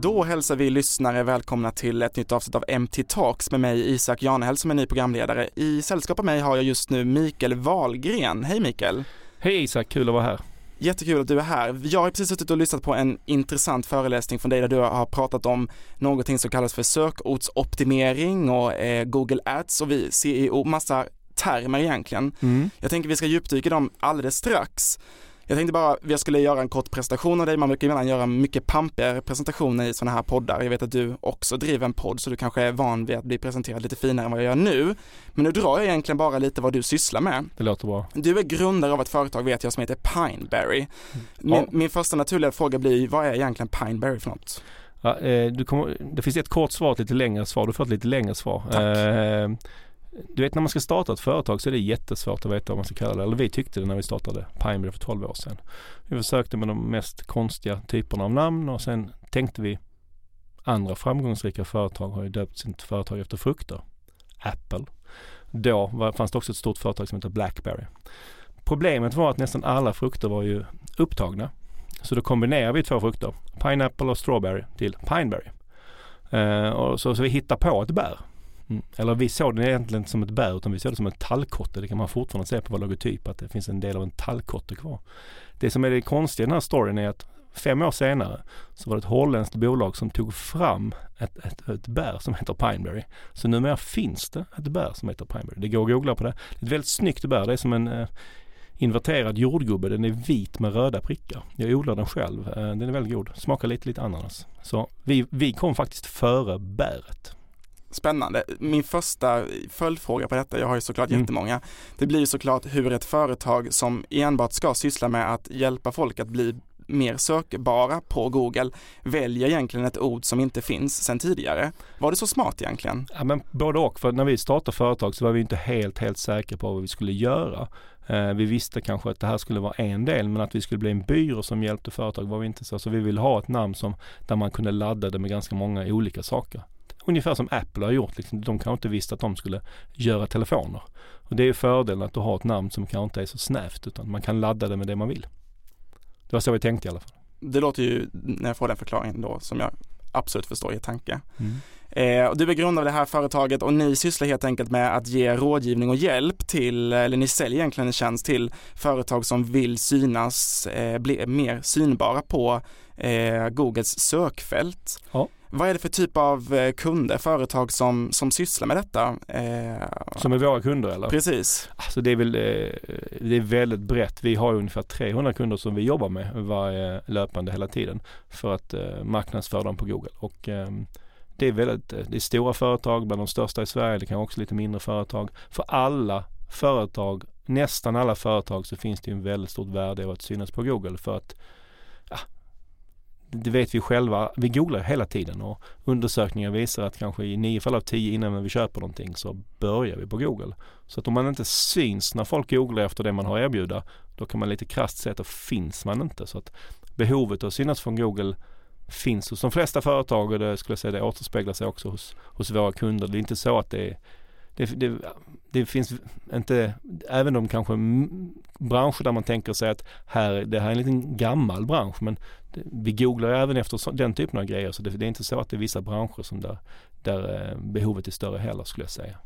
Då hälsar vi lyssnare välkomna till ett nytt avsnitt av MT Talks med mig Isak Janehäll som är ny programledare. I sällskap av mig har jag just nu Mikael Wahlgren. Hej Mikael! Hej Isak, kul att vara här. Jättekul att du är här. Jag har precis suttit och lyssnat på en intressant föreläsning från dig där du har pratat om någonting som kallas för sökordsoptimering och eh, Google Ads och vi CEO, massa termer egentligen. Mm. Jag tänker vi ska djupdyka dem alldeles strax. Jag tänkte bara, jag skulle göra en kort presentation av dig. Man brukar ibland göra mycket pampigare presentationer i sådana här poddar. Jag vet att du också driver en podd så du kanske är van vid att bli presenterad lite finare än vad jag gör nu. Men nu drar jag egentligen bara lite vad du sysslar med. Det låter bra. Du är grundare av ett företag vet jag som heter Pineberry. Min, ja. min första naturliga fråga blir, vad är egentligen Pineberry för något? Ja, eh, kommer, det finns ett kort svar och ett lite längre svar. Du får ett lite längre svar. Tack. Eh, du vet när man ska starta ett företag så är det jättesvårt att veta vad man ska kalla det. Eller vi tyckte det när vi startade Pineberry för 12 år sedan. Vi försökte med de mest konstiga typerna av namn och sen tänkte vi andra framgångsrika företag har ju döpt sitt företag efter frukter. Apple. Då var, fanns det också ett stort företag som heter Blackberry. Problemet var att nästan alla frukter var ju upptagna. Så då kombinerade vi två frukter, pineapple och strawberry till pineberry. Eh, och så, så vi hittade på ett bär Mm. Eller vi såg den egentligen inte som ett bär utan vi såg det som en tallkotte. Det kan man fortfarande se på vår logotyp att det finns en del av en tallkotte kvar. Det som är det konstiga i den här storyn är att fem år senare så var det ett holländskt bolag som tog fram ett, ett, ett bär som heter Pineberry. Så numera finns det ett bär som heter Pineberry. Det går att googla på det. Det är ett väldigt snyggt bär. Det är som en eh, inverterad jordgubbe. Den är vit med röda prickar. Jag odlar den själv. Eh, den är väldigt god. Smakar lite, lite ananas. Så vi, vi kom faktiskt före bäret. Spännande. Min första följdfråga på detta, jag har ju såklart mm. jättemånga, det blir ju såklart hur ett företag som enbart ska syssla med att hjälpa folk att bli mer sökbara på Google väljer egentligen ett ord som inte finns sedan tidigare. Var det så smart egentligen? Ja men både och, för när vi startade företag så var vi inte helt, helt säkra på vad vi skulle göra. Eh, vi visste kanske att det här skulle vara en del men att vi skulle bli en byrå som hjälpte företag var vi inte så. Så vi ville ha ett namn som, där man kunde ladda det med ganska många olika saker ungefär som Apple har gjort. Liksom. De kanske inte visste att de skulle göra telefoner. Och det är fördelen att du har ett namn som kanske inte är så snävt utan man kan ladda det med det man vill. Det var så vi tänkte i alla fall. Det låter ju, när jag får den förklaringen då, som jag absolut förstår er tanke. Mm. Eh, och du är grundare av det här företaget och ni sysslar helt enkelt med att ge rådgivning och hjälp till, eller ni säljer egentligen en tjänst till företag som vill synas, eh, bli mer synbara på eh, Googles sökfält. Ja. Vad är det för typ av eh, kunder, företag som, som sysslar med detta? Eh, som är våra kunder eller? Precis. Alltså det är väl eh, det är väldigt brett. Vi har ungefär 300 kunder som vi jobbar med varje löpande hela tiden för att marknadsföra dem på Google. Och ehm, det är väldigt, det är stora företag, bland de största i Sverige, det kan också lite mindre företag. För alla företag, nästan alla företag så finns det en väldigt stort värde av att synas på Google för att det vet vi själva. Vi googlar hela tiden och undersökningar visar att kanske i nio fall av tio innan vi köper någonting så börjar vi på Google. Så att om man inte syns när folk googlar efter det man har att erbjuda då kan man lite krasst säga att då finns man inte. Så att behovet att synas från Google finns hos de flesta företag och det skulle jag säga det återspeglar sig också hos, hos våra kunder. Det är inte så att det är det, det, det, finns inte, även om kanske branscher där man tänker sig att här, det här är en liten gammal bransch men vi googlar även efter den typen av grejer så det, det, är inte så att det är vissa branscher som där, där eh, behovet är större heller skulle jag säga.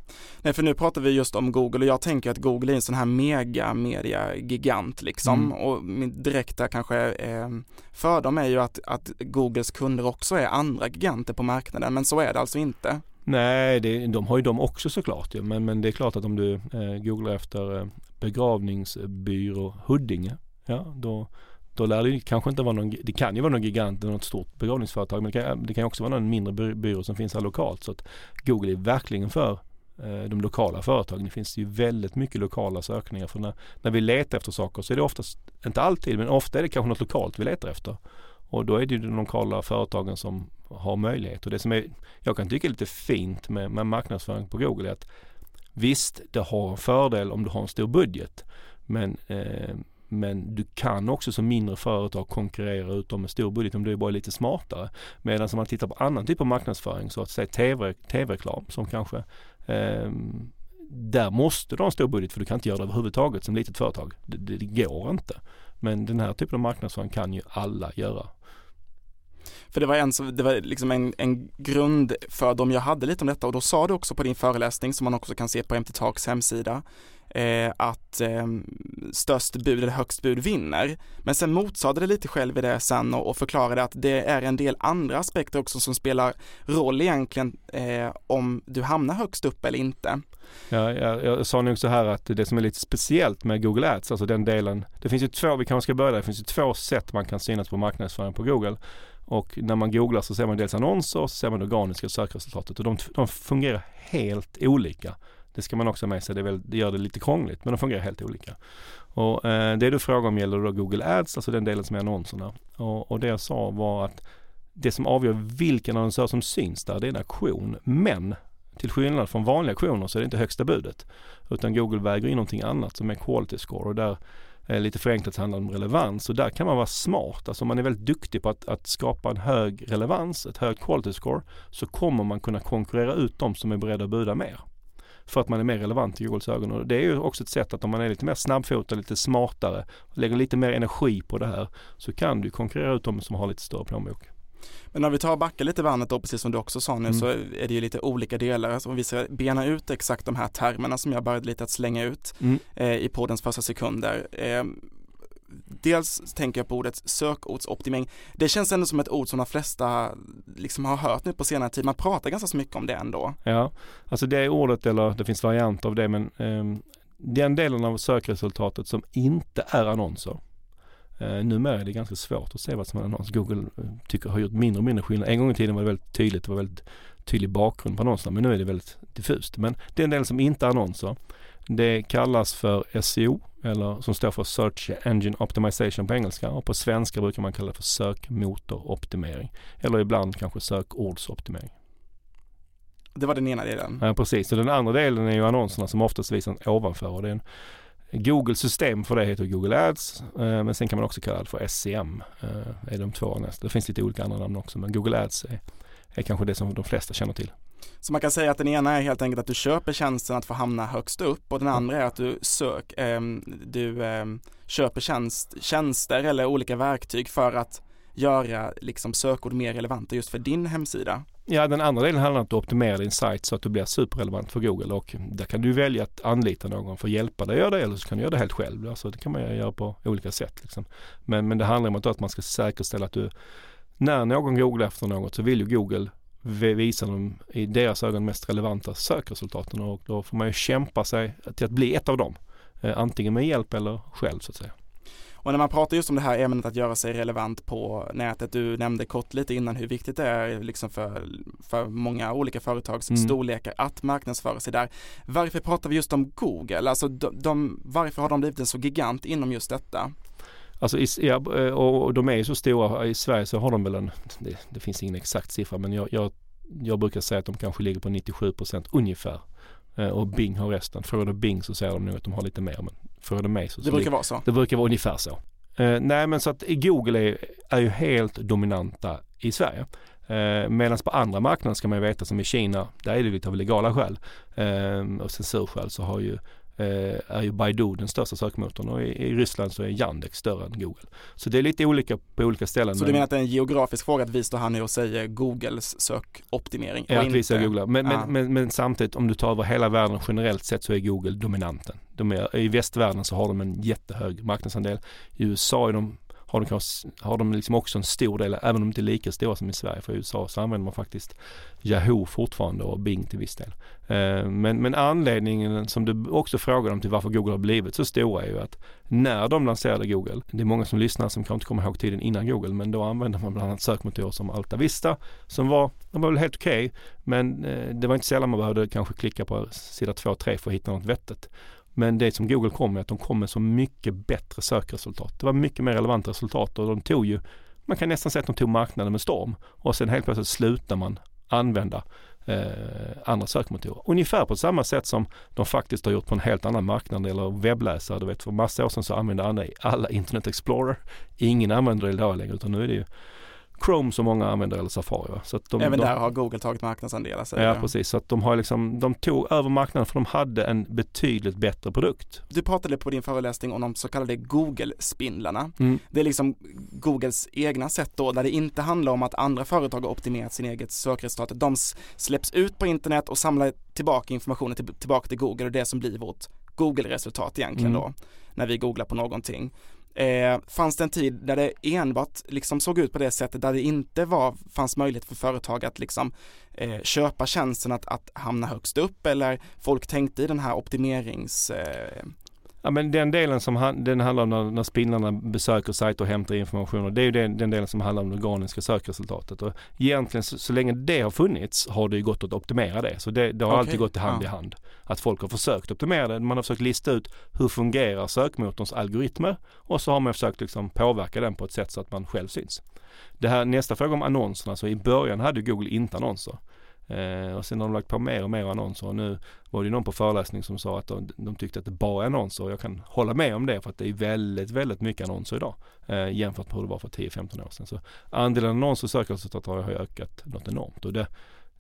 Nej för nu pratar vi just om Google och jag tänker att Google är en sån här mega media gigant liksom mm. och min direkta kanske eh, fördom är ju att, att Googles kunder också är andra giganter på marknaden men så är det alltså inte. Nej, det, de har ju de också såklart ja. men, men det är klart att om du eh, googlar efter eh, begravningsbyrå Huddinge, ja då, då lär det kanske inte vara någon, det kan ju vara någon gigant eller något stort begravningsföretag men det kan, det kan också vara någon mindre byrå som finns här lokalt så att Google är verkligen för eh, de lokala företagen. Det finns ju väldigt mycket lokala sökningar för när, när vi letar efter saker så är det oftast, inte alltid men ofta är det kanske något lokalt vi letar efter. Och då är det ju de lokala företagen som har möjlighet. Och det som är, jag kan tycka är lite fint med, med marknadsföring på Google är att visst, det har en fördel om du har en stor budget. Men, eh, men du kan också som mindre företag konkurrera ut dem med stor budget om du är bara lite smartare. Medan om man tittar på annan typ av marknadsföring, så att säga TV, tv-reklam som kanske eh, där måste du ha en stor budget för du kan inte göra det överhuvudtaget som litet företag. Det, det, det går inte. Men den här typen av marknadsföring kan ju alla göra. För det var, en, det var liksom en, en grundfördom jag hade lite om detta och då sa du också på din föreläsning som man också kan se på MT Talks hemsida eh, att eh, störst bud eller högst bud vinner. Men sen motsade det lite själv i det sen och, och förklarade att det är en del andra aspekter också som spelar roll egentligen eh, om du hamnar högst upp eller inte. Ja, jag, jag sa nog så här att det som är lite speciellt med Google Ads, alltså den delen, det finns ju två, vi kanske ska börja där, det finns ju två sätt man kan synas på marknadsföring på Google. Och när man googlar så ser man dels annonser och så ser man det organiska sökresultatet och de, de fungerar helt olika. Det ska man också ha med sig, det, väl, det, gör det lite krångligt men de fungerar helt olika. Och eh, det du frågar om gäller då Google Ads, alltså den delen som är annonserna. Och, och det jag sa var att det som avgör vilken annonsör som syns där, det är en auktion. Men till skillnad från vanliga auktioner så är det inte högsta budet. Utan Google väger in någonting annat som är quality score och där Eh, lite förenklat handlar om relevans och där kan man vara smart. Alltså om man är väldigt duktig på att, att skapa en hög relevans, ett högt quality score, så kommer man kunna konkurrera ut de som är beredda att buda mer för att man är mer relevant i Googles ögon. Och det är ju också ett sätt att om man är lite mer snabbfotad, lite smartare, lägger lite mer energi på det här så kan du konkurrera ut de som har lite större plånbok. Men när vi tar och backar lite bandet då, precis som du också sa nu, mm. så är det ju lite olika delar. Alltså om vi ska bena ut exakt de här termerna som jag började lite att slänga ut mm. eh, i poddens första sekunder. Eh, dels tänker jag på ordet sökordsoptimering. Det känns ändå som ett ord som de flesta liksom har hört nu på senare tid. Man pratar ganska så mycket om det ändå. Ja, alltså det ordet eller det finns varianter av det men um, den delen av sökresultatet som inte är annonser. Uh, numera är det ganska svårt att se vad som är annons. Google uh, tycker har gjort mindre och mindre skillnad. En gång i tiden var det väldigt tydligt, det var väldigt tydlig bakgrund på annonserna men nu är det väldigt diffust. Men den delen som inte är annonser det kallas för SEO eller som står för Search Engine Optimization på engelska och på svenska brukar man kalla det för sökmotoroptimering eller ibland kanske sökordsoptimering. Det var den ena delen. Ja precis och den andra delen är ju annonserna som oftast visar ovanför och det är en Google system för det heter Google Ads eh, men sen kan man också kalla det för SEM. Eh, är de två nästa. Det finns lite olika andra namn också men Google Ads är, är kanske det som de flesta känner till. Så man kan säga att den ena är helt enkelt att du köper tjänsten att få hamna högst upp och den andra är att du sök, eh, du eh, köper tjänst, tjänster eller olika verktyg för att göra liksom sökord mer relevanta just för din hemsida. Ja, den andra delen handlar om att optimera din sajt så att du blir superrelevant för Google och där kan du välja att anlita någon för att hjälpa dig att göra det eller så kan du göra det helt själv. Alltså det kan man göra på olika sätt. Liksom. Men, men det handlar om att man ska säkerställa att du när någon googlar efter något så vill ju Google visa de i deras ögon mest relevanta sökresultaten och då får man ju kämpa sig till att bli ett av dem. Eh, antingen med hjälp eller själv så att säga. Och när man pratar just om det här ämnet att göra sig relevant på nätet, du nämnde kort lite innan hur viktigt det är liksom för, för många olika företags mm. storlekar att marknadsföra sig där. Varför pratar vi just om Google? Alltså de, de, varför har de blivit en så gigant inom just detta? Alltså ja, eh, och de är ju så stora. I Sverige så har de väl en, det, det finns ingen exakt siffra men jag, jag, jag, brukar säga att de kanske ligger på 97 procent ungefär. Eh, och Bing har resten. Frågar du Bing så säger de nog att de har lite mer men frågar du mig så, Det brukar vara så? Det brukar vara ungefär så. Eh, nej men så att Google är, är ju helt dominanta i Sverige. Eh, Medan på andra marknader ska man ju veta som i Kina, där är det lite av legala skäl eh, och censurskäl så har ju är ju Baidu den största sökmotorn och i, Ryssland så är Yandex större än Google. Så det är lite olika på olika ställen. Så du menar att det är en geografisk fråga att vi står här nu och säger Googles sökoptimering? Ja, att vi säger Google. Men, ah. men, men, men, samtidigt om du tar över hela världen generellt sett så är Google dominanten. Är, I västvärlden så har de en jättehög marknadsandel. I USA är de har de, har de liksom också en stor del, även om de inte är lika stora som i Sverige. För i USA så använder man faktiskt Yahoo fortfarande och Bing till viss del. Eh, men, men anledningen som du också frågar om till varför Google har blivit så stora är ju att när de lanserade Google, det är många som lyssnar som kanske inte kommer ihåg tiden innan Google, men då använde man bland annat sökmotorer som Alta Vista som var, de var väl helt okej, okay, men eh, det var inte sällan man behövde kanske klicka på sida 2 3 för att hitta något vettigt. Men det som Google kom med, att de kom med så mycket bättre sökresultat. Det var mycket mer relevanta resultat och de tog ju, man kan nästan säga att de tog marknaden med storm. Och sen helt plötsligt slutar man använda eh, andra sökmotorer. Ungefär på samma sätt som de faktiskt har gjort på en helt annan marknad eller webbläsare. Du vet för massa år sedan så använde alla, alla Internet Explorer. Ingen använder det idag längre utan nu är det ju Chrome som många använder eller Safari. Va? Så att de, Även de, där har Google tagit marknadsandelar. Ja, jag. precis. Så att de har liksom, de tog över marknaden för de hade en betydligt bättre produkt. Du pratade på din föreläsning om de så kallade Google-spindlarna. Mm. Det är liksom Googles egna sätt då, där det inte handlar om att andra företag har optimerat sin eget sökresultat. De släpps ut på internet och samlar tillbaka informationen till, tillbaka till Google och det som blir vårt Google-resultat egentligen mm. då, när vi googlar på någonting. Eh, fanns det en tid där det enbart liksom såg ut på det sättet där det inte var, fanns möjlighet för företag att liksom eh, köpa tjänsten att, att hamna högst upp eller folk tänkte i den här optimerings eh, Ja men den delen som den handlar om när, när spindlarna besöker sajter och hämtar information och det är ju den, den delen som handlar om det organiska sökresultatet. Och egentligen så, så länge det har funnits har det ju gått att optimera det. Så det, det har okay. alltid gått hand ja. i hand. Att folk har försökt optimera det. Man har försökt lista ut hur fungerar sökmotorns algoritmer och så har man försökt liksom påverka den på ett sätt så att man själv syns. Det här nästa fråga om annonserna, så i början hade Google inte annonser. Eh, och sen har de lagt på mer och mer annonser och nu var det någon på föreläsning som sa att de, de tyckte att det bara är annonser och jag kan hålla med om det för att det är väldigt, väldigt mycket annonser idag eh, jämfört med hur det var för 10-15 år sedan. Så andelen annonser och sökresultat har ökat något enormt och det,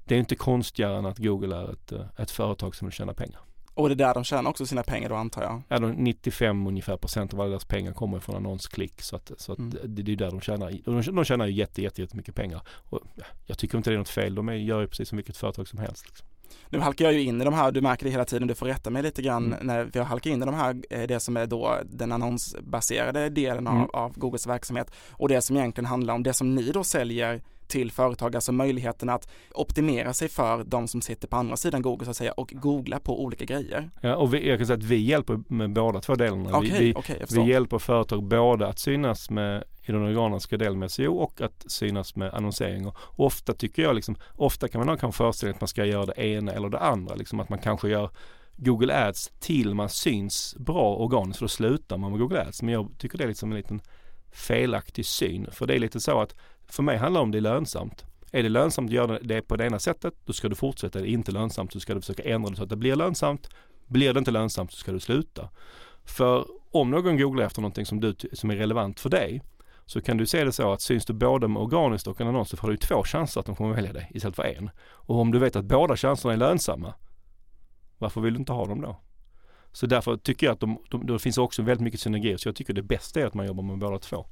det är inte konstigare än att Google är ett, eh, ett företag som vill tjäna pengar. Och det är där de tjänar också sina pengar då antar jag? Ja, 95 ungefär procent av alla deras pengar kommer från annonsklick. Så att, så att mm. det, det är där de tjänar. De, de tjänar ju jätte, jätte, jättemycket pengar. Och jag tycker inte det är något fel. De är, gör ju precis som vilket företag som helst. Liksom. Nu halkar jag ju in i de här, du märker det hela tiden, du får rätta mig lite grann mm. när vi halkar in i de här, eh, det som är då den annonsbaserade delen mm. av, av Googles verksamhet och det som egentligen handlar om det som ni då säljer till företag, alltså möjligheten att optimera sig för de som sitter på andra sidan Google så att säga och googla på olika grejer. Ja, och vi, jag kan säga att vi hjälper med båda två delarna. Okay, vi, okay, vi hjälper företag både att synas med i den organiska delen med SEO och att synas med annonsering. Och ofta tycker jag liksom, ofta kan man ha kanske föreställningen att man ska göra det ena eller det andra, liksom att man kanske gör Google Ads till man syns bra organiskt för då slutar man med Google Ads. Men jag tycker det är liksom en liten felaktig syn. För det är lite så att för mig handlar det om det är lönsamt. Är det lönsamt att göra det på det ena sättet, då ska du fortsätta. Är det inte lönsamt så ska du försöka ändra det så att det blir lönsamt. Blir det inte lönsamt så ska du sluta. För om någon googlar efter någonting som, du, som är relevant för dig så kan du se det så att syns du både med organiskt och en annons så får du två chanser att de kommer välja dig istället för en. Och om du vet att båda chanserna är lönsamma, varför vill du inte ha dem då? Så därför tycker jag att de, de, det finns också väldigt mycket synergier så jag tycker det bästa är att man jobbar med båda två.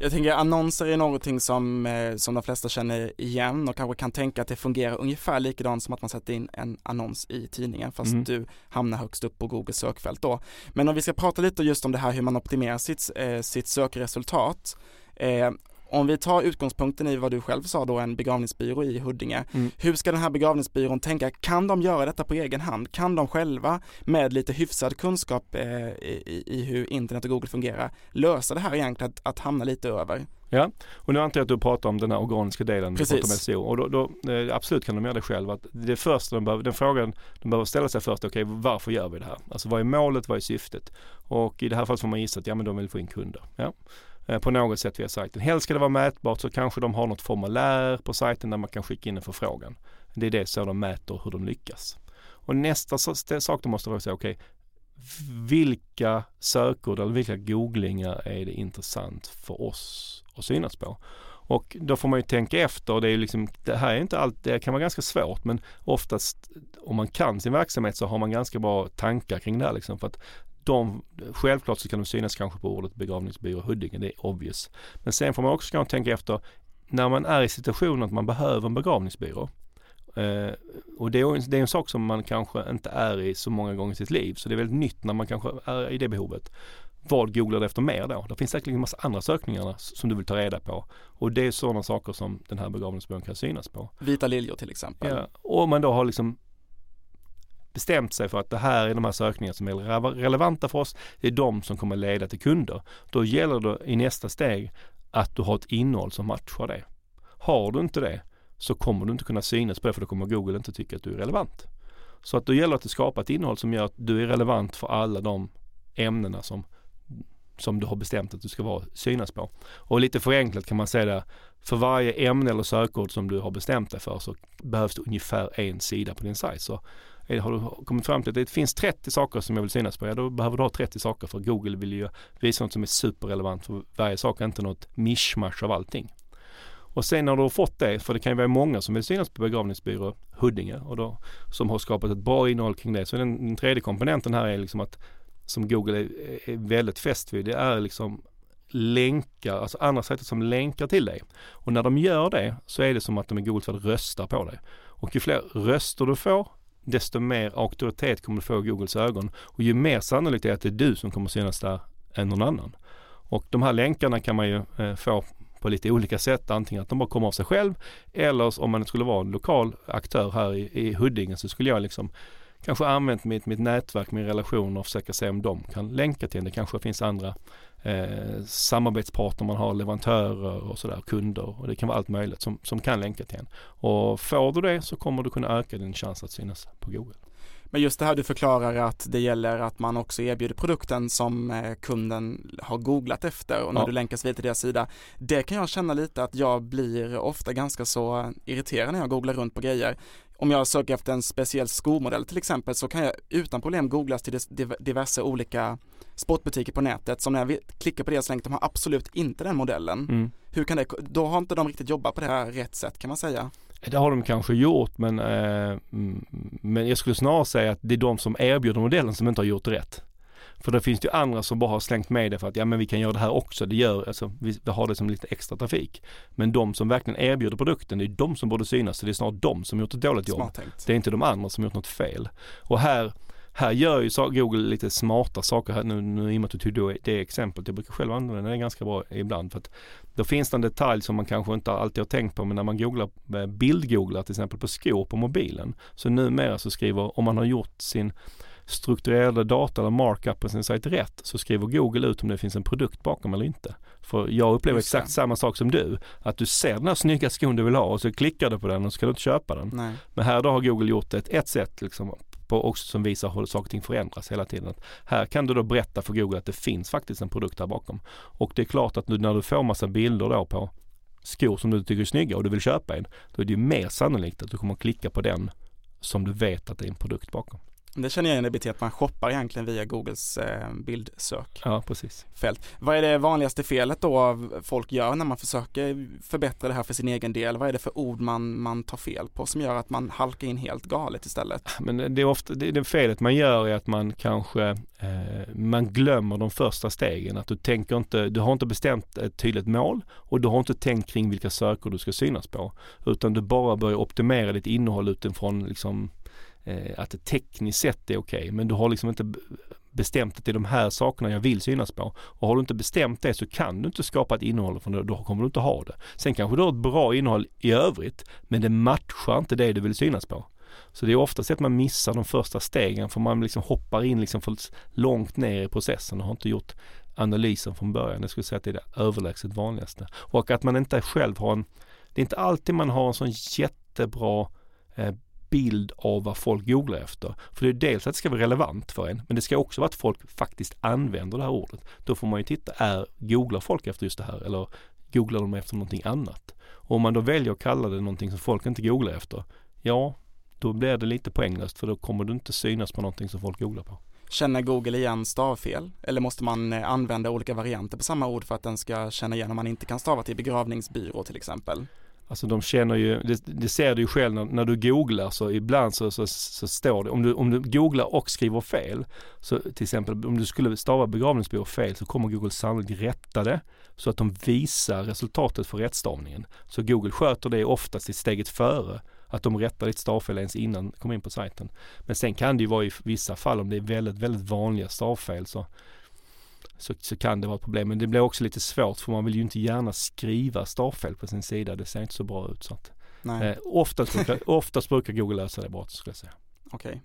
Jag tänker annonser är någonting som, eh, som de flesta känner igen och kanske kan tänka att det fungerar ungefär likadant som att man sätter in en annons i tidningen fast mm. du hamnar högst upp på Googles sökfält då. Men om vi ska prata lite just om det här hur man optimerar sitt, eh, sitt sökresultat eh, om vi tar utgångspunkten i vad du själv sa då, en begravningsbyrå i Huddinge. Mm. Hur ska den här begravningsbyrån tänka? Kan de göra detta på egen hand? Kan de själva med lite hyfsad kunskap eh, i, i, hur internet och Google fungerar lösa det här egentligen att, att hamna lite över? Ja, och nu antar jag att du pratar om den här organiska delen. Precis. SEO. Och då, då eh, absolut kan de göra det själva. Att det första de behöver, den frågan de behöver ställa sig först, okej okay, varför gör vi det här? Alltså vad är målet, vad är syftet? Och i det här fallet får man gissa att ja men de vill få in kunder. Ja. Eh, på något sätt via sajten. Helst ska det vara mätbart så kanske de har något formulär på sajten där man kan skicka in en förfrågan. Det är det så de mäter hur de lyckas. Och nästa sak de måste vara säga, okej, okay, vilka sökord eller vilka googlingar är det intressant för oss att synas på? Och då får man ju tänka efter. Det, är liksom, det här är inte allt, det kan vara ganska svårt men oftast om man kan sin verksamhet så har man ganska bra tankar kring det här. Liksom, för att de, självklart så kan de synas kanske på ordet begravningsbyrå Huddinge, det är obvious. Men sen får man också kanske tänka efter när man är i situationen att man behöver en begravningsbyrå. Eh, och det är, det är en sak som man kanske inte är i så många gånger i sitt liv. Så det är väldigt nytt när man kanske är i det behovet. Vad googlar du efter mer då? Det finns säkert en massa andra sökningar som du vill ta reda på. Och det är sådana saker som den här begravningsbyrån kan synas på. Vita liljor till exempel. Ja, och man då har liksom bestämt sig för att det här är de här sökningarna som är relevanta för oss. Det är de som kommer leda till kunder. Då gäller det i nästa steg att du har ett innehåll som matchar det. Har du inte det så kommer du inte kunna synas på det för då kommer Google inte tycka att du är relevant. Så att då gäller det att skapa ett innehåll som gör att du är relevant för alla de ämnena som, som du har bestämt att du ska vara, synas på. Och lite förenklat kan man säga det, för varje ämne eller sökord som du har bestämt dig för så behövs det ungefär en sida på din sajt. Så Eh, har du kommit fram till att det finns 30 saker som jag vill synas på, ja då behöver du ha 30 saker för Google vill ju visa något som är superrelevant för varje sak, inte något mischmasch av allting. Och sen när du har fått det, för det kan ju vara många som vill synas på begravningsbyrå Huddinge och då, som har skapat ett bra innehåll kring det. Så den, den tredje komponenten här är liksom att som Google är, är väldigt fäst vid, det är liksom länkar, alltså andra sätt som länkar till dig. Och när de gör det så är det som att de i Google för att rösta på dig. Och ju fler röster du får, desto mer auktoritet kommer du få i Googles ögon. Och ju mer sannolikt är det att det är du som kommer synas där än någon annan. Och de här länkarna kan man ju eh, få på lite olika sätt. Antingen att de bara kommer av sig själv eller om man skulle vara en lokal aktör här i, i Huddinge så skulle jag liksom kanske använt mitt, mitt nätverk, min relation och försöka se om de kan länka till det. kanske finns andra eh, samarbetspartner man har, leverantörer och sådär, kunder och det kan vara allt möjligt som, som kan länka till en. Och får du det så kommer du kunna öka din chans att synas på Google. Men just det här du förklarar att det gäller att man också erbjuder produkten som eh, kunden har googlat efter och när ja. du länkas vidare till deras sida. Det kan jag känna lite att jag blir ofta ganska så irriterad när jag googlar runt på grejer. Om jag söker efter en speciell skomodell till exempel så kan jag utan problem googlas till diverse olika sportbutiker på nätet som när jag klickar på deras länk, de har absolut inte den modellen. Mm. Hur kan det, då har inte de riktigt jobbat på det här rätt sätt kan man säga. Det har de kanske gjort men, eh, men jag skulle snarare säga att det är de som erbjuder modellen som inte har gjort rätt. För det finns ju andra som bara har slängt med det för att ja men vi kan göra det här också. Det gör, alltså vi, vi har det som lite extra trafik. Men de som verkligen erbjuder produkten, det är de som borde synas. Så det är snart de som gjort ett dåligt jobb. Det är inte de andra som gjort något fel. Och här här gör ju Google lite smarta saker här nu, nu i och med att du tog det exemplet. Jag brukar själv använda det ganska bra ibland. För att då finns det en detalj som man kanske inte alltid har tänkt på men när man googlar, eh, bildgooglar till exempel på skor på mobilen. Så numera så skriver, om man har gjort sin strukturerade data eller markup på sin sajt rätt så skriver Google ut om det finns en produkt bakom eller inte. För jag upplever exakt samma sak som du. Att du ser den här snygga skon du vill ha och så klickar du på den och så kan du inte köpa den. Nej. Men här då har Google gjort ett, ett sätt liksom på också som visar hur saker och ting förändras hela tiden. Att här kan du då berätta för Google att det finns faktiskt en produkt där bakom. Och det är klart att nu när du får massa bilder då på skor som du tycker är snygga och du vill köpa en, då är det ju mer sannolikt att du kommer att klicka på den som du vet att det är en produkt bakom. Det känner jag igen i beteende, man shoppar egentligen via Googles eh, bildsök. Ja, precis. Fält. Vad är det vanligaste felet då folk gör när man försöker förbättra det här för sin egen del? Vad är det för ord man, man tar fel på som gör att man halkar in helt galet istället? Men det är ofta, det, det felet man gör är att man kanske, eh, man glömmer de första stegen. Att du tänker inte, du har inte bestämt ett tydligt mål och du har inte tänkt kring vilka sökord du ska synas på. Utan du bara börjar optimera ditt innehåll utifrån liksom Eh, att det tekniskt sett är okej. Okay, men du har liksom inte bestämt att det är de här sakerna jag vill synas på. Och har du inte bestämt det så kan du inte skapa ett innehåll från det, då kommer du inte ha det. Sen kanske du har ett bra innehåll i övrigt, men det matchar inte det du vill synas på. Så det är ofta så att man missar de första stegen för man liksom hoppar in liksom för långt ner i processen och har inte gjort analysen från början. Jag skulle säga att det är det överlägset vanligaste. Och att man inte själv har en, det är inte alltid man har en sån jättebra eh, bild av vad folk googlar efter. För det är dels att det ska vara relevant för en, men det ska också vara att folk faktiskt använder det här ordet. Då får man ju titta, är, googlar folk efter just det här eller googlar de efter någonting annat? Och om man då väljer att kalla det någonting som folk inte googlar efter, ja, då blir det lite poänglöst för då kommer du inte synas på någonting som folk googlar på. Känner Google igen stavfel? Eller måste man eh, använda olika varianter på samma ord för att den ska känna igen om man inte kan stava till begravningsbyrå till exempel? Alltså de känner ju, det, det ser du ju själv när, när, du googlar så ibland så, så, så, står det, om du, om du googlar och skriver fel, så till exempel om du skulle stava begravningsbyrå fel så kommer Google sannolikt rätta det så att de visar resultatet för rättstavningen. Så Google sköter det oftast i steget före att de rättar ditt stavfel ens innan du kommer in på sajten. Men sen kan det ju vara i vissa fall om det är väldigt, väldigt vanliga stavfel så så, så kan det vara ett problem. Men det blir också lite svårt för man vill ju inte gärna skriva stavfel på sin sida. Det ser inte så bra ut. Så att, eh, oftast, brukar, oftast brukar Google lösa det bra skulle jag säga. Okej. Okay.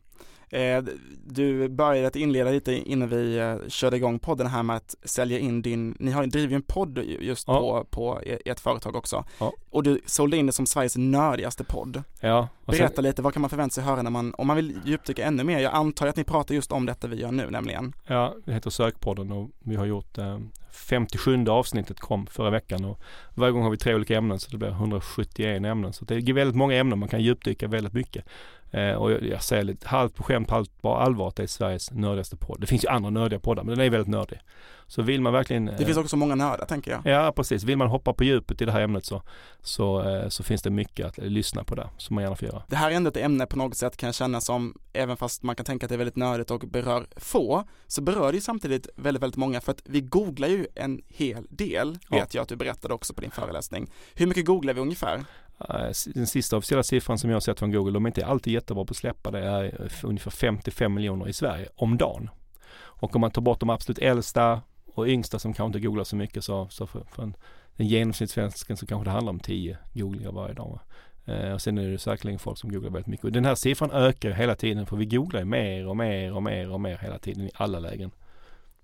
Eh, du började att inleda lite innan vi eh, körde igång podden här med att sälja in din, ni har driver en podd just ja. på, på e-, ert företag också. Ja. Och du sålde in det som Sveriges nördigaste podd. Ja. Berätta lite, vad kan man förvänta sig höra när man, om man vill djupdyka ännu mer? Jag antar att ni pratar just om detta vi gör nu nämligen. Ja, det heter Sökpodden och vi har gjort eh, 57 avsnittet kom förra veckan och varje gång har vi tre olika ämnen så det blir 171 ämnen. Så det är väldigt många ämnen, man kan djupdyka väldigt mycket. Eh, och jag, jag säger lite halvt på skämt, halvt på allvar att det är Sveriges nördigaste podd. Det finns ju andra nördiga poddar men den är väldigt nördig. Så vill man verkligen Det finns också många nördar tänker jag. Ja precis, vill man hoppa på djupet i det här ämnet så, så, eh, så finns det mycket att lyssna på där som man gärna får göra. Det här är ändå ett ämne på något sätt kan jag känna som, även fast man kan tänka att det är väldigt nördigt och berör få, så berör det ju samtidigt väldigt, väldigt många för att vi googlar ju en hel del, Ja. vet jag att du berättade också på din föreläsning. Hur mycket googlar vi ungefär? Eh, den sista officiella siffran som jag har sett från Google, de är inte alltid jättebra på att släppa det, är eh, ungefär 55 miljoner i Sverige om dagen. Och om man tar bort de absolut äldsta och yngsta som kanske inte googlar så mycket så, så för, för en, genomsnittssvensken så kanske det handlar om 10 googlingar varje dag. Eh, och sen är det säkerligen folk som googlar väldigt mycket. Och den här siffran ökar ju hela tiden för vi googlar ju mer och mer och mer och mer hela tiden i alla lägen.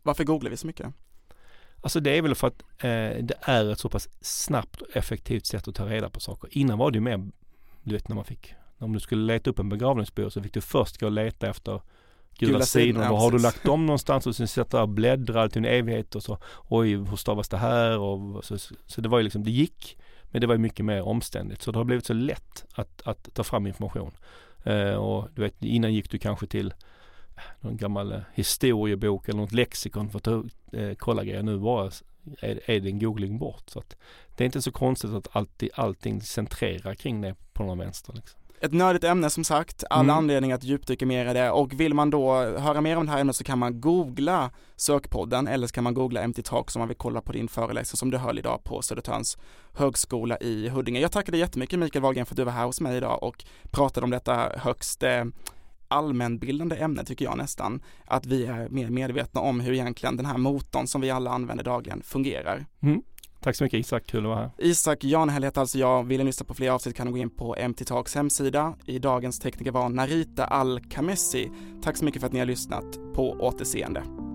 Varför googlar vi så mycket? Alltså det är väl för att eh, det är ett så pass snabbt och effektivt sätt att ta reda på saker. Innan var det ju mer, du vet när man fick, om du skulle leta upp en begravningsbyrå så fick du först gå och leta efter gula, Gula sidor, sidor. ja, har du lagt dem någonstans och sen sitta där och bläddra till en evighet och så, oj hur stavas det här och så, så det var ju liksom, det gick men det var ju mycket mer omständigt så det har blivit så lätt att, att ta fram information. Eh, och du vet innan gick du kanske till någon gammal eh, historiebok eller något lexikon för att ta, eh, kolla grejer. Nu bara är, är det en googling bort. Så att det är inte så konstigt att alltid, allting centrerar kring det på någon vänster. Liksom. Ett nördigt ämne som sagt, all Mm. anledning att djupdyka mer i det och vill man då höra mer om det här ämnet så kan man googla sökpodden eller så kan man googla MT Talk om man vill kolla på din föreläsning som du höll idag på Södertörns högskola i Huddinge. Jag tackar dig jättemycket Mikael Wahlgren för att du var här hos mig idag och pratade om detta högst eh, allmänbildande ämne tycker jag nästan, att vi är mer medvetna om hur egentligen den här motorn som vi alla använder dagligen fungerar. Tack så mycket Isak, kul att vara här. Isak Janhäll heter alltså jag. Vill ni lyssna på fler avsnitt kan ni gå in på MT Talks hemsida. I dagens tekniker var Narita Al-Kamessi. Tack så mycket för att ni har lyssnat. På återseende.